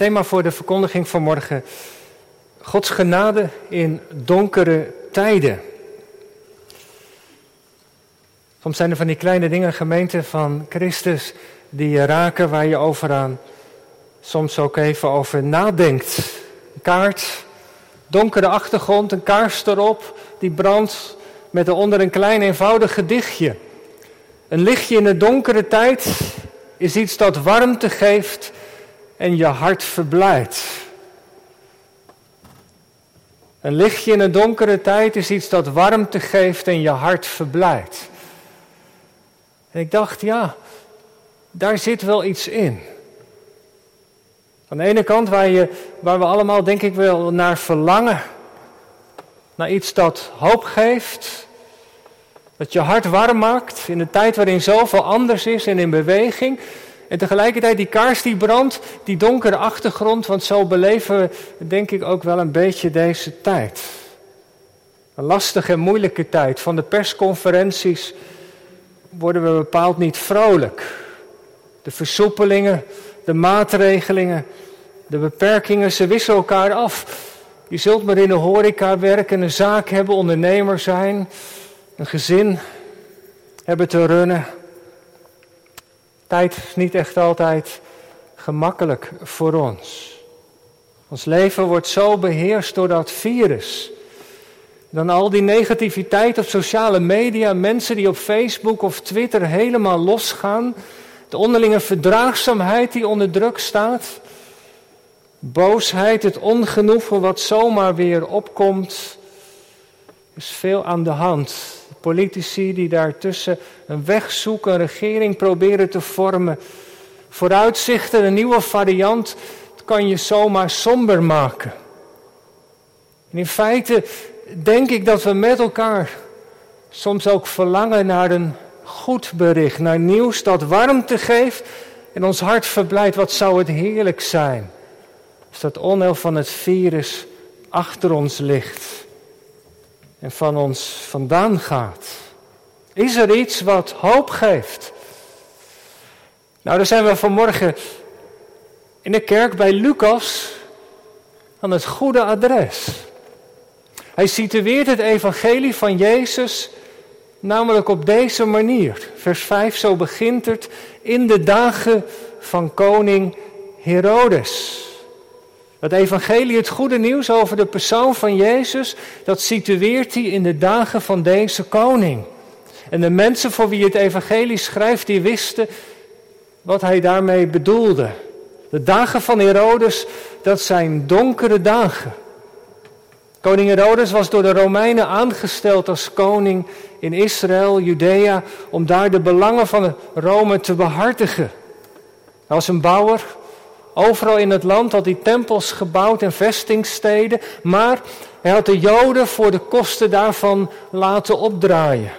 Thema voor de verkondiging van morgen: Gods genade in donkere tijden. Soms zijn er van die kleine dingen, gemeenten van Christus, die je raken, waar je over aan soms ook even over nadenkt. Een kaart, donkere achtergrond, een kaars erop, die brandt met eronder een klein eenvoudig gedichtje. Een lichtje in de donkere tijd is iets dat warmte geeft en je hart verblijdt. Een lichtje in een donkere tijd is iets dat warmte geeft en je hart verblijdt. En ik dacht, ja, daar zit wel iets in. Aan de ene kant waar, je, waar we allemaal denk ik wel naar verlangen. Naar iets dat hoop geeft. Dat je hart warm maakt in een tijd waarin zoveel anders is en in beweging. En tegelijkertijd die kaars die brandt, die donkere achtergrond, want zo beleven we denk ik ook wel een beetje deze tijd. Een lastige en moeilijke tijd. Van de persconferenties worden we bepaald niet vrolijk. De versoepelingen, de maatregelingen, de beperkingen, ze wisselen elkaar af. Je zult maar in de horeca werken, een zaak hebben, ondernemer zijn, een gezin hebben te runnen. Tijd is niet echt altijd gemakkelijk voor ons. Ons leven wordt zo beheerst door dat virus. Dan al die negativiteit op sociale media, mensen die op Facebook of Twitter helemaal losgaan. De onderlinge verdraagzaamheid die onder druk staat. Boosheid, het ongenoegen wat zomaar weer opkomt. Is veel aan de hand. Politici die daartussen een weg zoeken, een regering proberen te vormen. Vooruitzichten, een nieuwe variant, kan je zomaar somber maken. En in feite denk ik dat we met elkaar soms ook verlangen naar een goed bericht, naar nieuws dat warmte geeft en ons hart verblijdt. Wat zou het heerlijk zijn als dat onheil van het virus achter ons ligt en van ons vandaan gaat. Is er iets wat hoop geeft? Nou, daar zijn we vanmorgen in de kerk bij Lucas aan het goede adres. Hij situeert het evangelie van Jezus namelijk op deze manier. Vers 5, zo begint het in de dagen van koning Herodes. Het evangelie, het goede nieuws over de persoon van Jezus, dat situeert hij in de dagen van deze koning. En de mensen voor wie het evangelie schrijft, die wisten wat hij daarmee bedoelde. De dagen van Herodes, dat zijn donkere dagen. Koning Herodes was door de Romeinen aangesteld als koning in Israël, Judea, om daar de belangen van Rome te behartigen. Hij was een bouwer. Overal in het land had hij tempels gebouwd en vestingsteden, maar hij had de Joden voor de kosten daarvan laten opdraaien.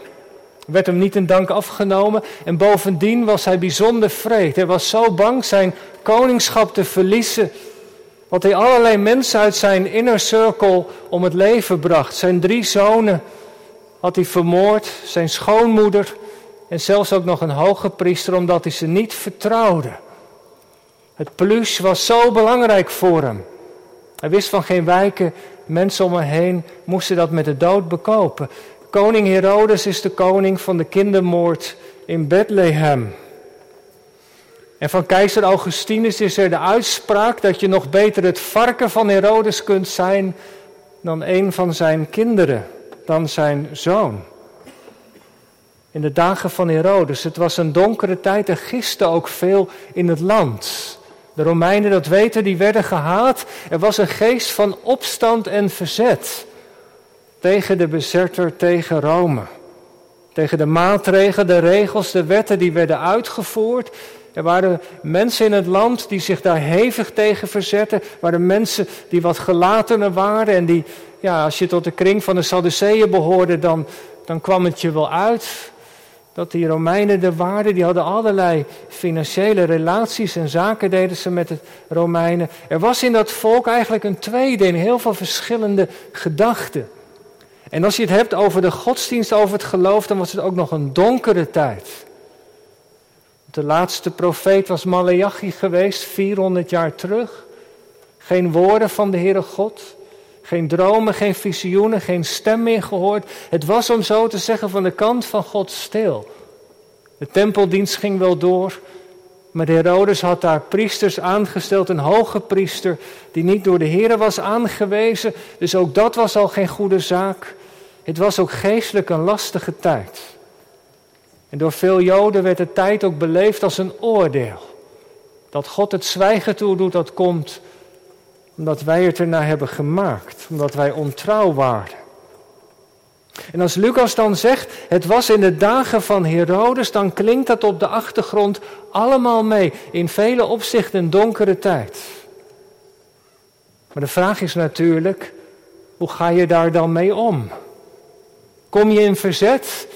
Er werd hem niet in dank afgenomen en bovendien was hij bijzonder vreed. Hij was zo bang zijn koningschap te verliezen wat hij allerlei mensen uit zijn inner circle om het leven bracht. Zijn drie zonen had hij vermoord, zijn schoonmoeder en zelfs ook nog een hoge priester omdat hij ze niet vertrouwde. Het plus was zo belangrijk voor hem. Hij wist van geen wijken, mensen om hem heen moesten dat met de dood bekopen. Koning Herodes is de koning van de kindermoord in Bethlehem. En van keizer Augustinus is er de uitspraak dat je nog beter het varken van Herodes kunt zijn dan een van zijn kinderen, dan zijn zoon. In de dagen van Herodes, het was een donkere tijd, er giste ook veel in het land. De Romeinen, dat weten, die werden gehaat. Er was een geest van opstand en verzet tegen de bezetter, tegen Rome. Tegen de maatregelen, de regels, de wetten die werden uitgevoerd. Er waren mensen in het land die zich daar hevig tegen verzetten. Er waren mensen die wat gelatener waren. En die, ja, als je tot de kring van de Sadduceeën behoorde, dan, dan kwam het je wel uit. Dat die Romeinen er waren, die hadden allerlei financiële relaties en zaken deden ze met de Romeinen. Er was in dat volk eigenlijk een tweede in heel veel verschillende gedachten. En als je het hebt over de godsdienst, over het geloof, dan was het ook nog een donkere tijd. De laatste profeet was Malachi geweest, 400 jaar terug. Geen woorden van de Heere God. Geen dromen, geen visioenen, geen stem meer gehoord. Het was om zo te zeggen van de kant van God stil. De tempeldienst ging wel door, maar de Herodes had daar priesters aangesteld, een hoge priester die niet door de Heer was aangewezen. Dus ook dat was al geen goede zaak. Het was ook geestelijk een lastige tijd. En door veel Joden werd de tijd ook beleefd als een oordeel. Dat God het zwijgen toe doet, dat komt omdat wij het ernaar hebben gemaakt, omdat wij ontrouw waren. En als Lucas dan zegt, het was in de dagen van Herodes, dan klinkt dat op de achtergrond allemaal mee. In vele opzichten een donkere tijd. Maar de vraag is natuurlijk, hoe ga je daar dan mee om? Kom je in verzet?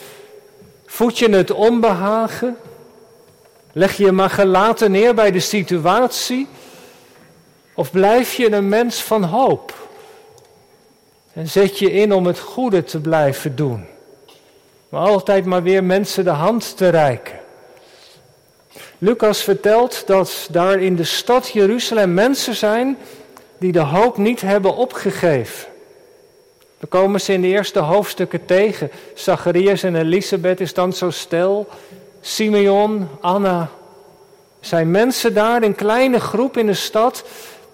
Voed je het onbehagen? Leg je je maar gelaten neer bij de situatie? Of blijf je een mens van hoop? En zet je in om het goede te blijven doen. Maar altijd maar weer mensen de hand te reiken. Lucas vertelt dat daar in de stad Jeruzalem mensen zijn die de hoop niet hebben opgegeven. We komen ze in de eerste hoofdstukken tegen. Zacharias en Elisabeth is dan zo stil. Simeon, Anna. Zijn mensen daar, een kleine groep in de stad,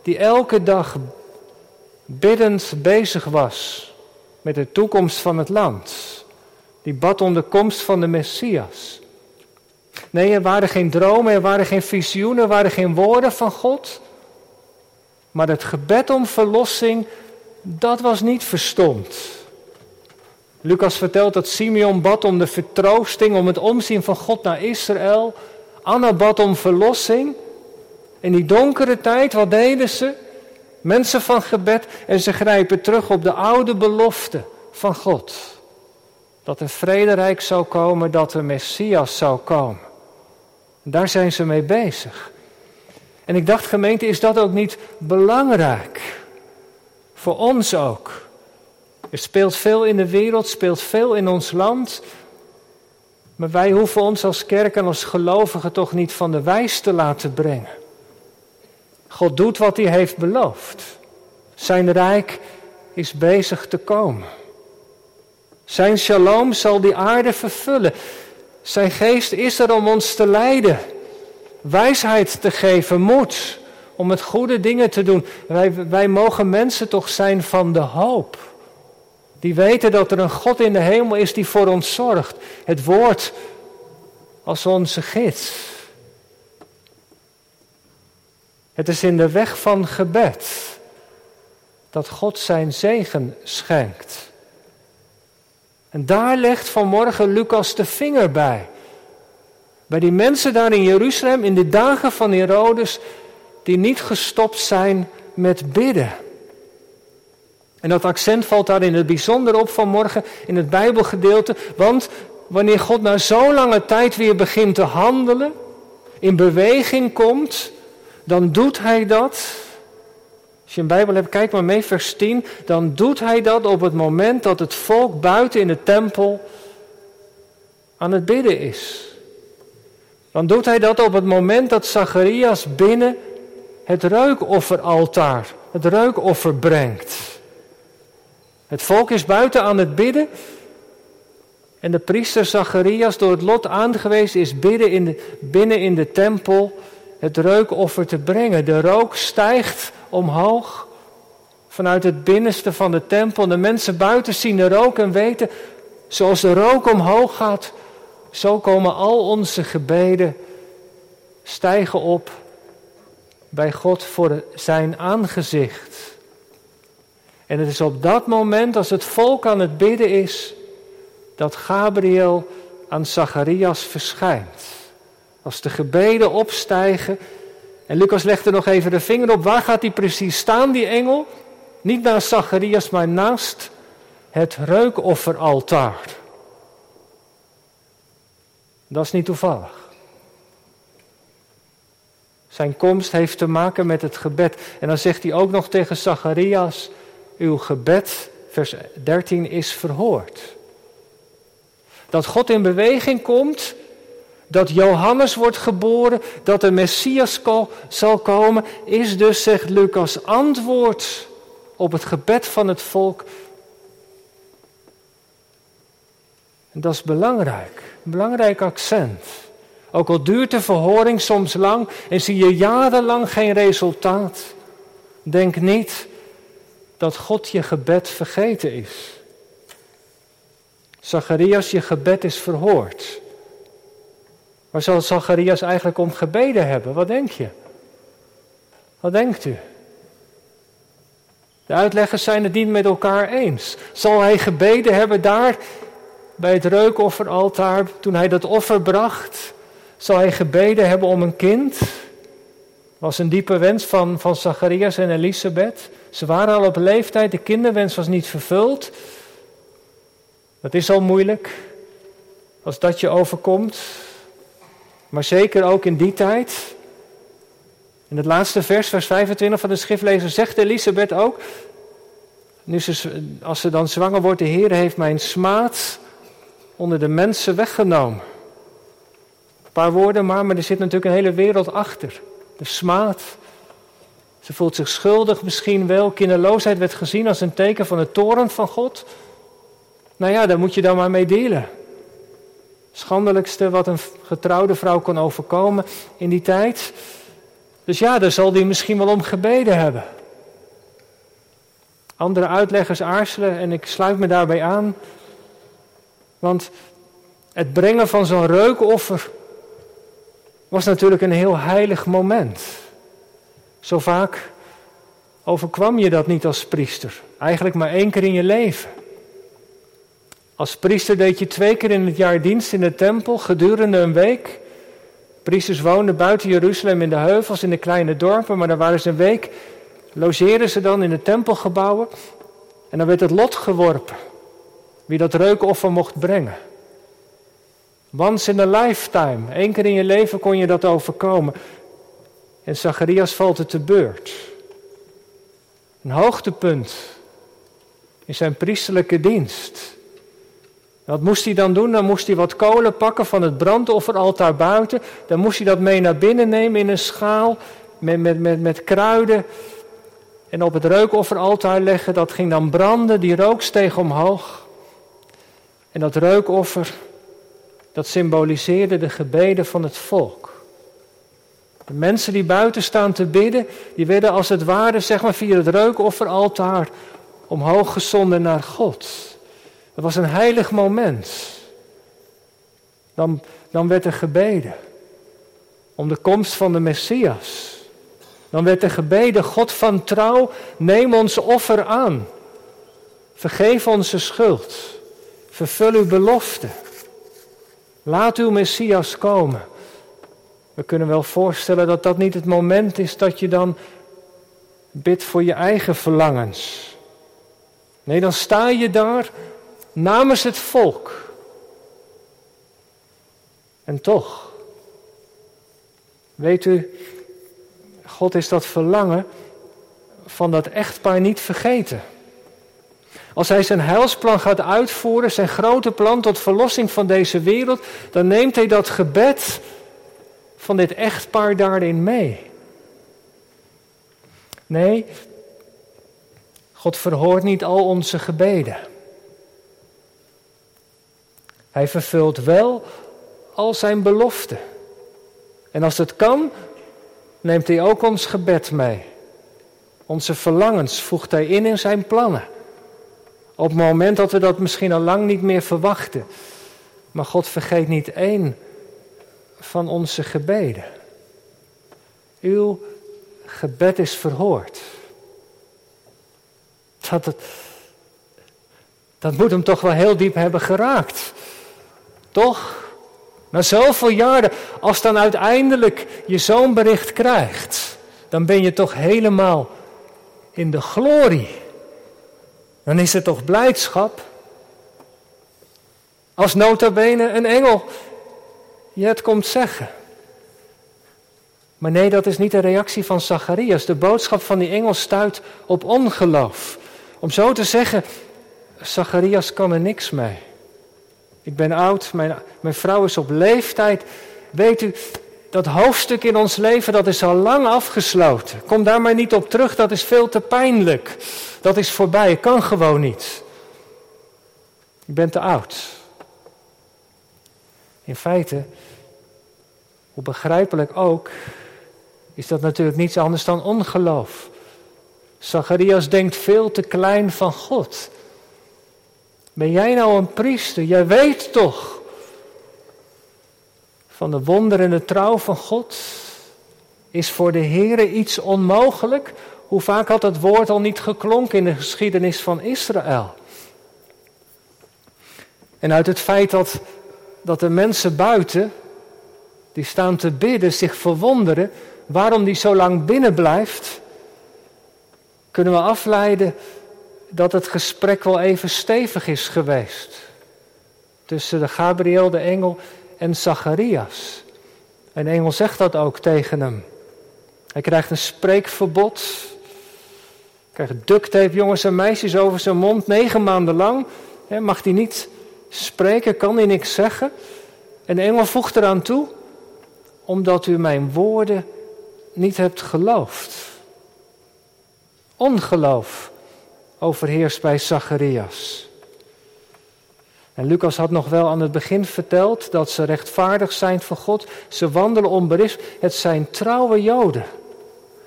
die elke dag biddend bezig was met de toekomst van het land. Die bad om de komst van de Messias. Nee, er waren geen dromen, er waren geen visioenen, er waren geen woorden van God. Maar het gebed om verlossing, dat was niet verstomd. Lucas vertelt dat Simeon bad om de vertroosting, om het omzien van God naar Israël. Anna bad om verlossing. In die donkere tijd, wat deden ze? Mensen van gebed en ze grijpen terug op de oude belofte van God. Dat er vrederijk zou komen, dat er Messias zou komen. Daar zijn ze mee bezig. En ik dacht, gemeente, is dat ook niet belangrijk? Voor ons ook. Er speelt veel in de wereld, speelt veel in ons land. Maar wij hoeven ons als kerk en als gelovigen toch niet van de wijs te laten brengen. God doet wat hij heeft beloofd. Zijn rijk is bezig te komen. Zijn shalom zal die aarde vervullen. Zijn geest is er om ons te leiden. Wijsheid te geven, moed om het goede dingen te doen. Wij, wij mogen mensen toch zijn van de hoop. Die weten dat er een God in de hemel is die voor ons zorgt. Het woord als onze gids. Het is in de weg van gebed dat God zijn zegen schenkt. En daar legt vanmorgen Lucas de vinger bij. Bij die mensen daar in Jeruzalem in de dagen van Herodes, die niet gestopt zijn met bidden. En dat accent valt daar in het bijzonder op vanmorgen in het Bijbelgedeelte, want wanneer God na zo'n lange tijd weer begint te handelen, in beweging komt, dan doet hij dat. Als je een Bijbel hebt, kijk maar mee, vers 10. Dan doet hij dat op het moment dat het volk buiten in de tempel aan het bidden is. Dan doet hij dat op het moment dat Zacharias binnen het reukofferaltaar, het reukoffer brengt. Het volk is buiten aan het bidden. En de priester Zacharias, door het lot aangewezen, is binnen in de, binnen in de tempel het reukoffer te brengen. De rook stijgt omhoog vanuit het binnenste van de tempel. De mensen buiten zien de rook en weten, zoals de rook omhoog gaat, zo komen al onze gebeden stijgen op bij God voor zijn aangezicht. En het is op dat moment, als het volk aan het bidden is, dat Gabriel aan Zacharias verschijnt. Als de gebeden opstijgen. En Lucas legt er nog even de vinger op. Waar gaat hij precies staan, die engel? Niet naast Zacharias, maar naast het reukofferaltaar. Dat is niet toevallig. Zijn komst heeft te maken met het gebed. En dan zegt hij ook nog tegen Zacharias: Uw gebed, vers 13, is verhoord. Dat God in beweging komt Dat Johannes wordt geboren, dat de Messias zal komen, is dus, zegt Lucas, antwoord op het gebed van het volk. En dat is belangrijk, een belangrijk accent. Ook al duurt de verhoring soms lang en zie je jarenlang geen resultaat, denk niet dat God je gebed vergeten is. Zacharias, je gebed is verhoord. Waar zal Zacharias eigenlijk om gebeden hebben? Wat denk je? Wat denkt u? De uitleggers zijn het niet met elkaar eens. Zal hij gebeden hebben daar bij het reukofferaltaar toen hij dat offer bracht? Zal hij gebeden hebben om een kind? Was een diepe wens van, van Zacharias en Elisabeth. Ze waren al op leeftijd, de kinderwens was niet vervuld. Dat is al moeilijk als dat je overkomt. Maar zeker ook in die tijd. In het laatste vers, vers 25 van de schriftlezer, zegt Elisabeth ook. Nu als ze dan zwanger wordt, de Heer heeft mijn smaad onder de mensen weggenomen. Een paar woorden maar, maar er zit natuurlijk een hele wereld achter. De smaad. Ze voelt zich schuldig misschien wel. Kinderloosheid werd gezien als een teken van het toren van God. Nou ja, daar moet je dan maar mee delen. Schandelijkste wat een getrouwde vrouw kon overkomen in die tijd. Dus ja, daar zal die misschien wel om gebeden hebben. Andere uitleggers aarzelen en ik sluit me daarbij aan. Want het brengen van zo'n reukoffer was natuurlijk een heel heilig moment. Zo vaak overkwam je dat niet als priester. Eigenlijk maar één keer in je leven. Als priester deed je twee keer in het jaar dienst in de tempel gedurende een week. Priesters woonden buiten Jeruzalem in de heuvels, in de kleine dorpen, maar dan waren ze een week, logeerden ze dan in de tempelgebouwen. En dan werd het lot geworpen, wie dat reukoffer mocht brengen. Once in a lifetime, één keer in je leven kon je dat overkomen. En Zacharias valt het te beurt. Een hoogtepunt in zijn priesterlijke dienst. Wat moest hij dan doen? Dan moest hij wat kolen pakken van het brandofferaltaar buiten. Dan moest hij dat mee naar binnen nemen in een schaal met, met, met, met kruiden. En op het reukofferaltaar leggen. Dat ging dan branden, die rook steeg omhoog. En dat reukoffer, dat symboliseerde de gebeden van het volk. De mensen die buiten staan te bidden, die werden als het ware, zeg maar via het reukofferaltaar, omhoog gezonden naar God. Het was een heilig moment. Dan, dan werd er gebeden om de komst van de Messias. Dan werd er gebeden, God van trouw, neem ons offer aan. Vergeef onze schuld. Vervul uw belofte. Laat uw Messias komen. We kunnen wel voorstellen dat dat niet het moment is dat je dan bidt voor je eigen verlangens. Nee, dan sta je daar namens het volk. En toch, weet u, God is dat verlangen van dat echtpaar niet vergeten. Als hij zijn heilsplan gaat uitvoeren, zijn grote plan tot verlossing van deze wereld, dan neemt hij dat gebed van dit echtpaar daarin mee. Nee, God verhoort niet al onze gebeden. Hij vervult wel al zijn beloften. En als het kan, neemt hij ook ons gebed mee. Onze verlangens voegt hij in in zijn plannen. Op het moment dat we dat misschien al lang niet meer verwachten. Maar God vergeet niet één van onze gebeden. Uw gebed is verhoord. Dat, dat moet hem toch wel heel diep hebben geraakt. Toch? Na zoveel jaren, als dan uiteindelijk je zo'n bericht krijgt, dan ben je toch helemaal in de glorie. Dan is het toch blijdschap. Als nota bene een engel je het komt zeggen. Maar nee, dat is niet de reactie van Zacharias. De boodschap van die engel stuit op ongeloof. Om zo te zeggen, Zacharias kan er niks mee. Ik ben oud, mijn, mijn vrouw is op leeftijd weet u, dat hoofdstuk in ons leven, dat is al lang afgesloten. Kom daar maar niet op terug, dat is veel te pijnlijk. Dat is voorbij, kan gewoon niet. Je bent te oud. In feite, hoe begrijpelijk ook, is dat natuurlijk niets anders dan ongeloof. Zacharias denkt veel te klein van God. Ben jij nou een priester? Jij weet toch van de wonder en de trouw van God? Is voor de Here iets onmogelijk? Hoe vaak had het woord al niet geklonken in de geschiedenis van Israël? En uit het feit dat, dat de mensen buiten, die staan te bidden, zich verwonderen waarom die zo lang binnen blijft, kunnen we afleiden dat het gesprek wel even stevig is geweest. Tussen de Gabriel, de engel en Zacharias. En de engel zegt dat ook tegen hem. Hij krijgt een spreekverbod. Hij krijgt duct tape, jongens en meisjes, over zijn mond. Negen maanden lang mag hij niet spreken, kan hij niks zeggen. En de engel voegt eraan toe, omdat u mijn woorden niet hebt geloofd. Ongeloof overheerst bij Zacharias. En Lucas had nog wel aan het begin verteld dat ze rechtvaardig zijn voor God. Ze wandelen onberispt. Het zijn trouwe Joden.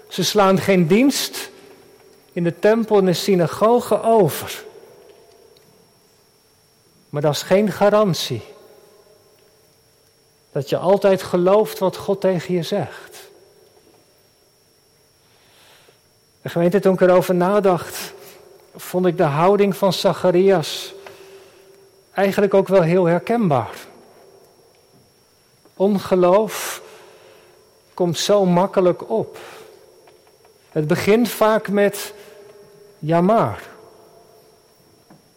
Ze slaan geen dienst in de tempel en de synagoge over. Maar dat is geen garantie. Dat je altijd gelooft wat God tegen je zegt. De gemeente, toen ik erover nadacht, vond ik de houding van Zacharias eigenlijk ook wel heel herkenbaar. Ongeloof komt zo makkelijk op. Het begint vaak met ja maar.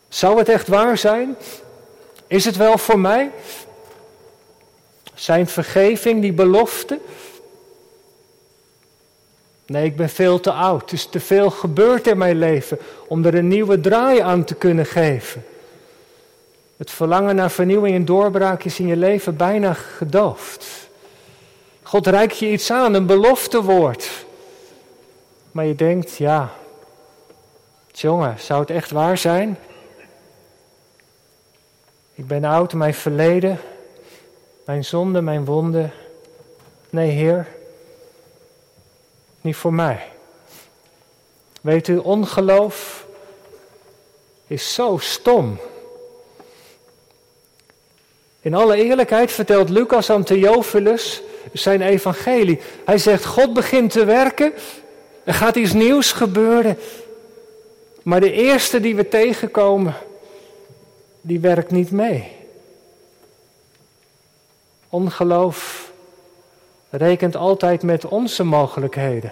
Zou het echt waar zijn? Is het wel voor mij? Zijn vergeving, die belofte? Nee, ik ben veel te oud. Het is te veel gebeurd in mijn leven om er een nieuwe draai aan te kunnen geven. Het verlangen naar vernieuwing en doorbraak is in je leven bijna gedoofd. God reikt je iets aan, een beloftewoord. Maar je denkt, ja, jongen, zou het echt waar zijn? Ik ben oud, mijn verleden, mijn zonde, mijn wonden. Nee, Heer, niet voor mij. Weet u, ongeloof is zo stom. In alle eerlijkheid vertelt Lucas aan Theophilus zijn evangelie. Hij zegt, God begint te werken, er gaat iets nieuws gebeuren. Maar de eerste die we tegenkomen, die werkt niet mee. Ongeloof rekent altijd met onze mogelijkheden.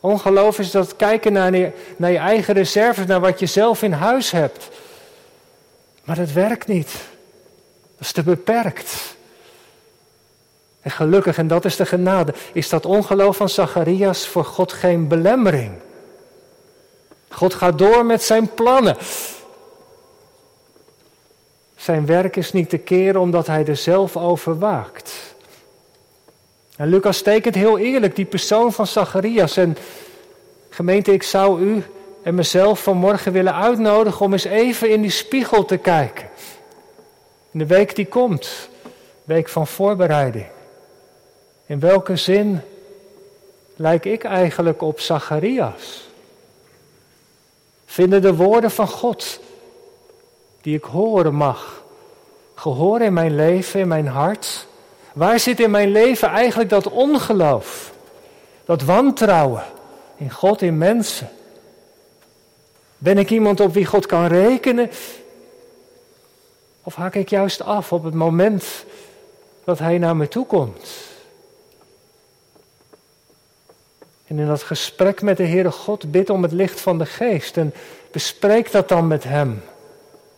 Ongeloof is dat kijken naar je, naar je eigen reserves, naar wat je zelf in huis hebt. Maar dat werkt niet. Dat is te beperkt. En gelukkig, en dat is de genade, is dat ongeloof van Zacharias voor God geen belemmering. God gaat door met zijn plannen. Zijn werk is niet te keren omdat hij er zelf over waakt. En Lucas tekent heel eerlijk die persoon van Zacharias. En gemeente, ik zou u en mezelf vanmorgen willen uitnodigen om eens even in die spiegel te kijken. In de week die komt, week van voorbereiding. In welke zin lijk ik eigenlijk op Zacharias? Vinden de woorden van God, die ik horen mag, gehoor in mijn leven, in mijn hart? Waar zit in mijn leven eigenlijk dat ongeloof? Dat wantrouwen in God, in mensen? Ben ik iemand op wie God kan rekenen? Of haak ik juist af op het moment dat Hij naar me toe komt? En in dat gesprek met de Heere God bid om het licht van de geest en bespreek dat dan met Hem.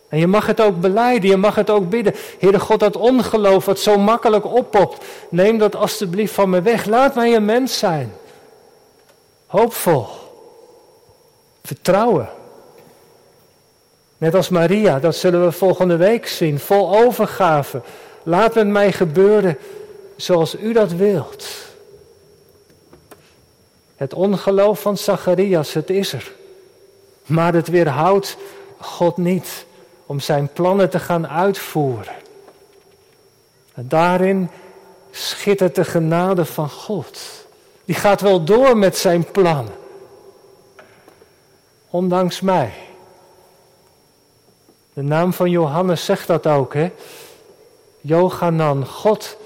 En je mag het ook beleiden, je mag het ook bidden. Heere God, dat ongeloof wat zo makkelijk oppopt, neem dat alstublieft van me weg. Laat mij een mens zijn. Hoopvol. Vertrouwen. Net als Maria, dat zullen we volgende week zien. Vol overgave. Laat met mij gebeuren zoals u dat wilt. Het ongeloof van Zacharias, het is er. Maar het weerhoudt God niet om zijn plannen te gaan uitvoeren. En daarin schittert de genade van God. Die gaat wel door met zijn plannen. Ondanks mij. De naam van Johannes zegt dat ook, hè? Johanan, God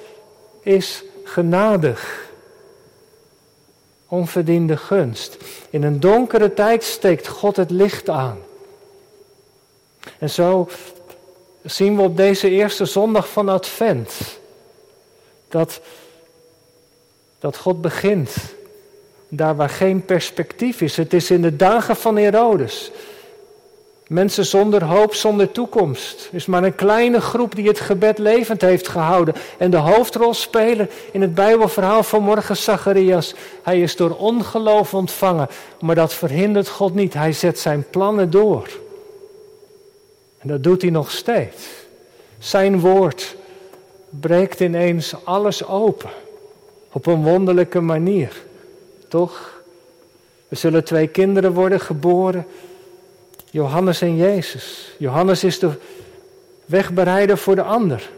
is genadig. Onverdiende gunst. In een donkere tijd steekt God het licht aan. En zo zien we op deze eerste zondag van Advent dat, dat God begint daar waar geen perspectief is. Het is in de dagen van Herodes. Mensen zonder hoop, zonder toekomst. Er is maar een kleine groep die het gebed levend heeft gehouden. En de hoofdrolspeler in het Bijbelverhaal van morgen, Zacharias, hij is door ongeloof ontvangen. Maar dat verhindert God niet. Hij zet zijn plannen door. En dat doet hij nog steeds. Zijn woord breekt ineens alles open. Op een wonderlijke manier. Toch? Er zullen twee kinderen worden geboren. Johannes en Jezus. Johannes is de wegbereider voor de ander.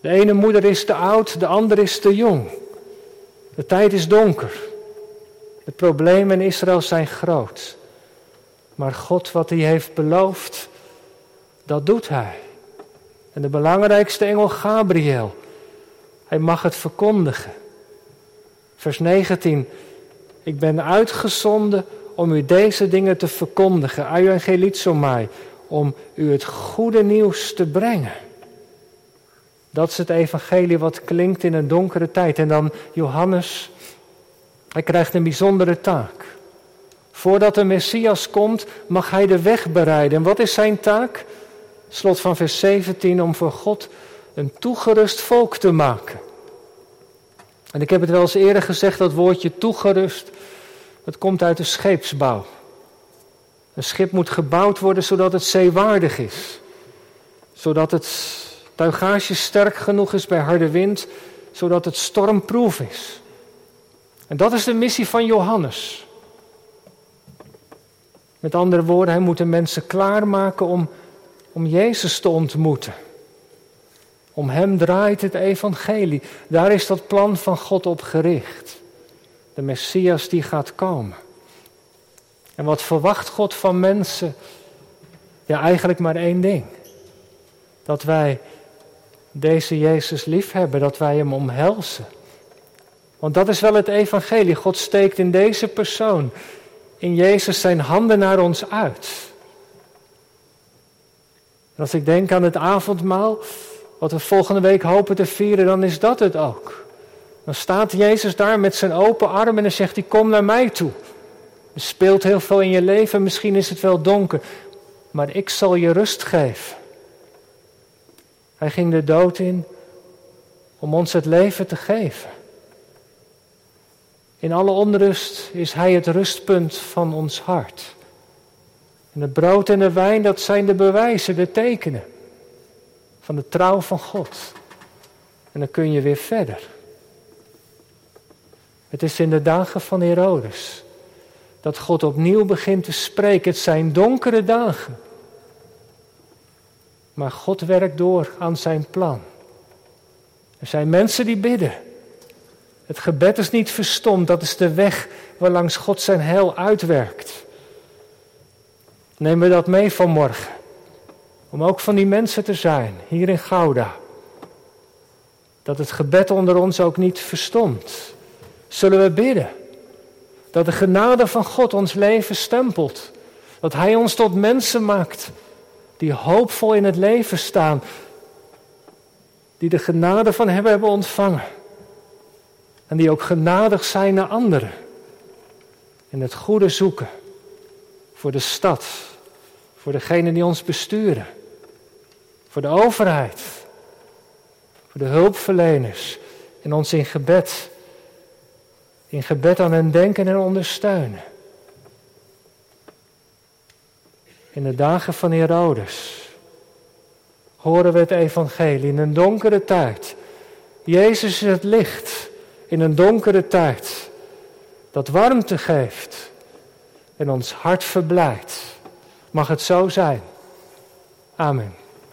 De ene moeder is te oud, de andere is te jong. De tijd is donker. De problemen in Israël zijn groot. Maar God, wat hij heeft beloofd, dat doet hij. En de belangrijkste engel Gabriel, hij mag het verkondigen. Vers 19, ik ben uitgezonden om u deze dingen te verkondigen, mij, om u het goede nieuws te brengen. Dat is het evangelie wat klinkt in een donkere tijd. En dan Johannes, hij krijgt een bijzondere taak. Voordat de Messias komt, mag hij de weg bereiden. En wat is zijn taak? Slot van vers 17, om voor God een toegerust volk te maken. En ik heb het wel eens eerder gezegd, dat woordje toegerust, dat komt uit de scheepsbouw. Een schip moet gebouwd worden zodat het zeewaardig is. Zodat het tuigage sterk genoeg is bij harde wind, zodat het stormproef is. En dat is de missie van Johannes. Met andere woorden, hij moet de mensen klaarmaken om, om Jezus te ontmoeten. Om hem draait het evangelie. Daar is dat plan van God op gericht. De Messias die gaat komen. En wat verwacht God van mensen? Ja, eigenlijk maar één ding. Dat wij deze Jezus lief hebben, dat wij hem omhelzen. Want dat is wel het evangelie. God steekt in deze persoon, in Jezus, zijn handen naar ons uit. Als ik denk aan het avondmaal, wat we volgende week hopen te vieren, dan is dat het ook. Dan staat Jezus daar met zijn open armen en zegt hij, kom naar mij toe. Er speelt heel veel in je leven, misschien is het wel donker, maar ik zal je rust geven. Hij ging de dood in om ons het leven te geven. In alle onrust is Hij het rustpunt van ons hart. En het brood en de wijn, dat zijn de bewijzen, de tekenen van de trouw van God. En dan kun je weer verder. Het is in de dagen van Herodes dat God opnieuw begint te spreken. Het zijn donkere dagen. Maar God werkt door aan zijn plan. Er zijn mensen die bidden. Het gebed is niet verstomd, dat is de weg waarlangs God zijn heil uitwerkt. Neem we dat mee vanmorgen. Om ook van die mensen te zijn, hier in Gouda. Dat het gebed onder ons ook niet verstomt. Zullen we bidden? Dat de genade van God ons leven stempelt. Dat Hij ons tot mensen maakt die hoopvol in het leven staan. Die de genade van Hem hebben ontvangen. En die ook genadig zijn naar anderen. En het goede zoeken voor de stad, voor degenen die ons besturen voor de overheid, voor de hulpverleners en ons in gebed, in gebed aan hen denken en ondersteunen. In de dagen van Herodes horen we het evangelie in een donkere tijd. Jezus is het licht in een donkere tijd. Dat warmte geeft en ons hart verblijdt. Mag het zo zijn. Amen.